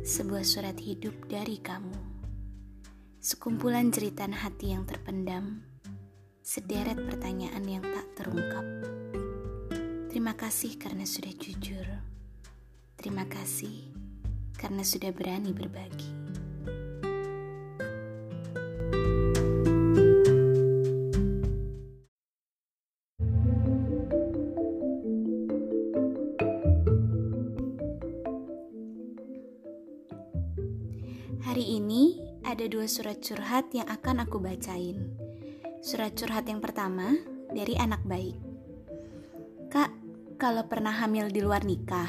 sebuah surat hidup dari kamu. Sekumpulan jeritan hati yang terpendam, sederet pertanyaan yang tak terungkap. Terima kasih karena sudah jujur. Terima kasih karena sudah berani berbagi. Hari ini ada dua surat curhat yang akan aku bacain. Surat curhat yang pertama dari anak baik. Kak, kalau pernah hamil di luar nikah,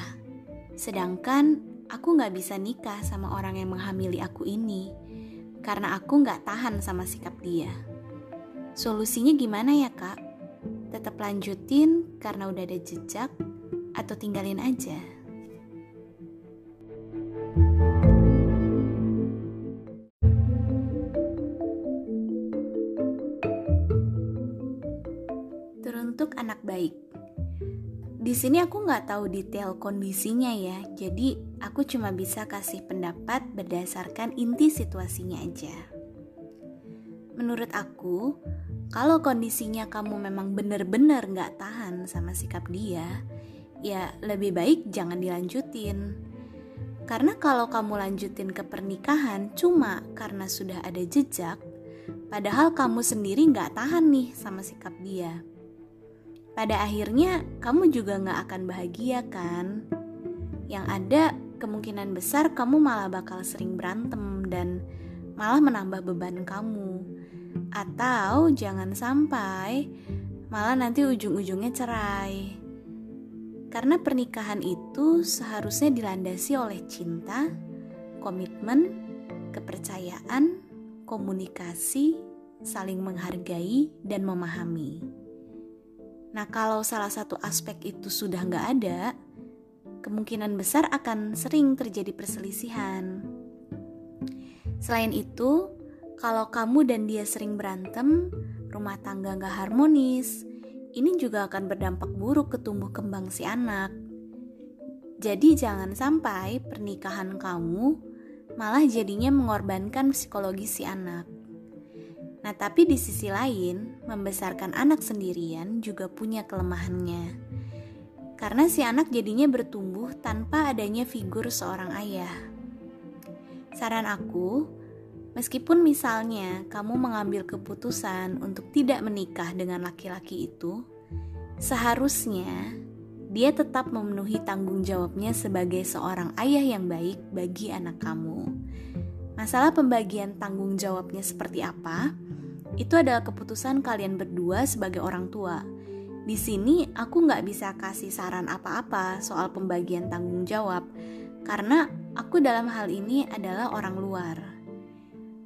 sedangkan aku nggak bisa nikah sama orang yang menghamili aku ini, karena aku nggak tahan sama sikap dia. Solusinya gimana ya kak? Tetap lanjutin karena udah ada jejak, atau tinggalin aja? Teruntuk anak baik. Di sini aku nggak tahu detail kondisinya ya, jadi aku cuma bisa kasih pendapat berdasarkan inti situasinya aja. Menurut aku, kalau kondisinya kamu memang bener-bener nggak tahan sama sikap dia, ya lebih baik jangan dilanjutin. Karena kalau kamu lanjutin ke pernikahan cuma karena sudah ada jejak, padahal kamu sendiri nggak tahan nih sama sikap dia pada akhirnya kamu juga gak akan bahagia kan? Yang ada kemungkinan besar kamu malah bakal sering berantem dan malah menambah beban kamu. Atau jangan sampai malah nanti ujung-ujungnya cerai. Karena pernikahan itu seharusnya dilandasi oleh cinta, komitmen, kepercayaan, komunikasi, saling menghargai, dan memahami. Nah, kalau salah satu aspek itu sudah nggak ada, kemungkinan besar akan sering terjadi perselisihan. Selain itu, kalau kamu dan dia sering berantem, rumah tangga nggak harmonis, ini juga akan berdampak buruk ke tumbuh kembang si anak. Jadi jangan sampai pernikahan kamu malah jadinya mengorbankan psikologi si anak. Nah, tapi di sisi lain, membesarkan anak sendirian juga punya kelemahannya. Karena si anak jadinya bertumbuh tanpa adanya figur seorang ayah. Saran aku, meskipun misalnya kamu mengambil keputusan untuk tidak menikah dengan laki-laki itu, seharusnya dia tetap memenuhi tanggung jawabnya sebagai seorang ayah yang baik bagi anak kamu. Masalah pembagian tanggung jawabnya seperti apa? Itu adalah keputusan kalian berdua sebagai orang tua. Di sini aku nggak bisa kasih saran apa-apa soal pembagian tanggung jawab, karena aku dalam hal ini adalah orang luar.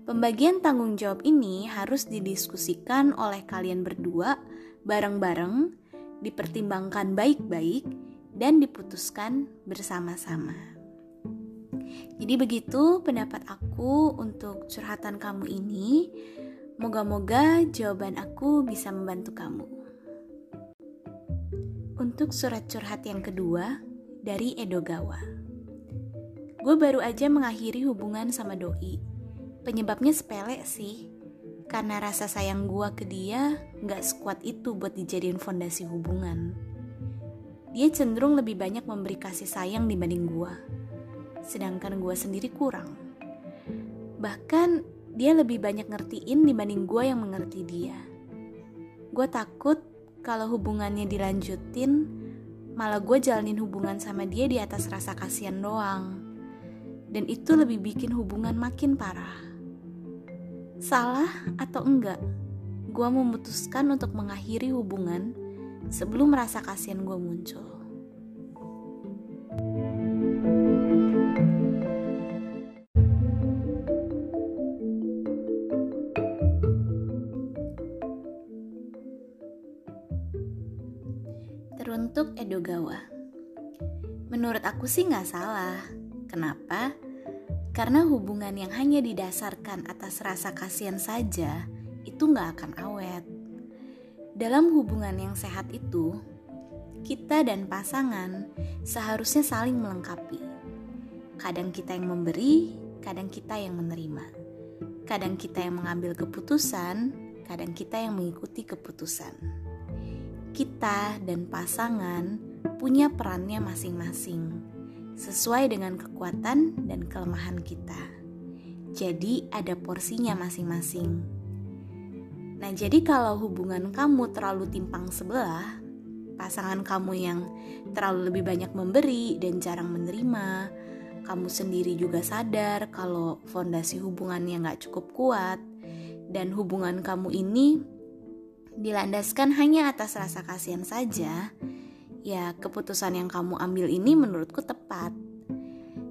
Pembagian tanggung jawab ini harus didiskusikan oleh kalian berdua bareng-bareng, dipertimbangkan baik-baik, dan diputuskan bersama-sama. Jadi begitu pendapat aku untuk curhatan kamu ini. Moga-moga jawaban aku bisa membantu kamu. Untuk surat curhat yang kedua dari Edogawa. Gue baru aja mengakhiri hubungan sama doi. Penyebabnya sepele sih, karena rasa sayang gue ke dia gak sekuat itu buat dijadiin fondasi hubungan. Dia cenderung lebih banyak memberi kasih sayang dibanding gue, sedangkan gue sendiri kurang. Bahkan dia lebih banyak ngertiin dibanding gue yang mengerti dia. Gue takut kalau hubungannya dilanjutin, malah gue jalanin hubungan sama dia di atas rasa kasihan doang. Dan itu lebih bikin hubungan makin parah. Salah atau enggak, gue memutuskan untuk mengakhiri hubungan sebelum rasa kasihan gue muncul. Teruntuk Edogawa Menurut aku sih nggak salah Kenapa? Karena hubungan yang hanya didasarkan atas rasa kasihan saja Itu nggak akan awet Dalam hubungan yang sehat itu Kita dan pasangan seharusnya saling melengkapi Kadang kita yang memberi, kadang kita yang menerima. Kadang kita yang mengambil keputusan, kadang kita yang mengikuti keputusan. Kita dan pasangan punya perannya masing-masing, sesuai dengan kekuatan dan kelemahan kita. Jadi, ada porsinya masing-masing. Nah, jadi kalau hubungan kamu terlalu timpang sebelah, pasangan kamu yang terlalu lebih banyak memberi dan jarang menerima, kamu sendiri juga sadar kalau fondasi hubungannya nggak cukup kuat, dan hubungan kamu ini dilandaskan hanya atas rasa kasihan saja, ya keputusan yang kamu ambil ini menurutku tepat.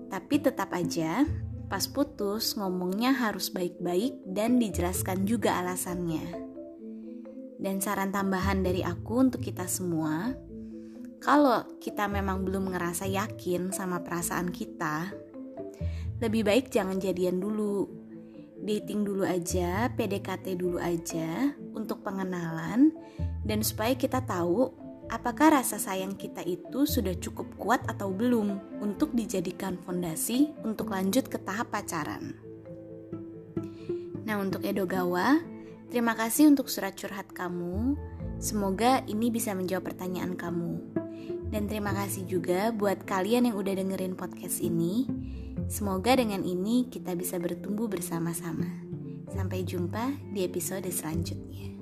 Tapi tetap aja, pas putus ngomongnya harus baik-baik dan dijelaskan juga alasannya. Dan saran tambahan dari aku untuk kita semua, kalau kita memang belum ngerasa yakin sama perasaan kita, lebih baik jangan jadian dulu. Dating dulu aja, PDKT dulu aja untuk pengenalan dan supaya kita tahu apakah rasa sayang kita itu sudah cukup kuat atau belum untuk dijadikan fondasi untuk lanjut ke tahap pacaran. Nah, untuk Edo Gawa, Terima kasih untuk surat curhat kamu. Semoga ini bisa menjawab pertanyaan kamu. Dan terima kasih juga buat kalian yang udah dengerin podcast ini. Semoga dengan ini kita bisa bertumbuh bersama-sama. Sampai jumpa di episode selanjutnya.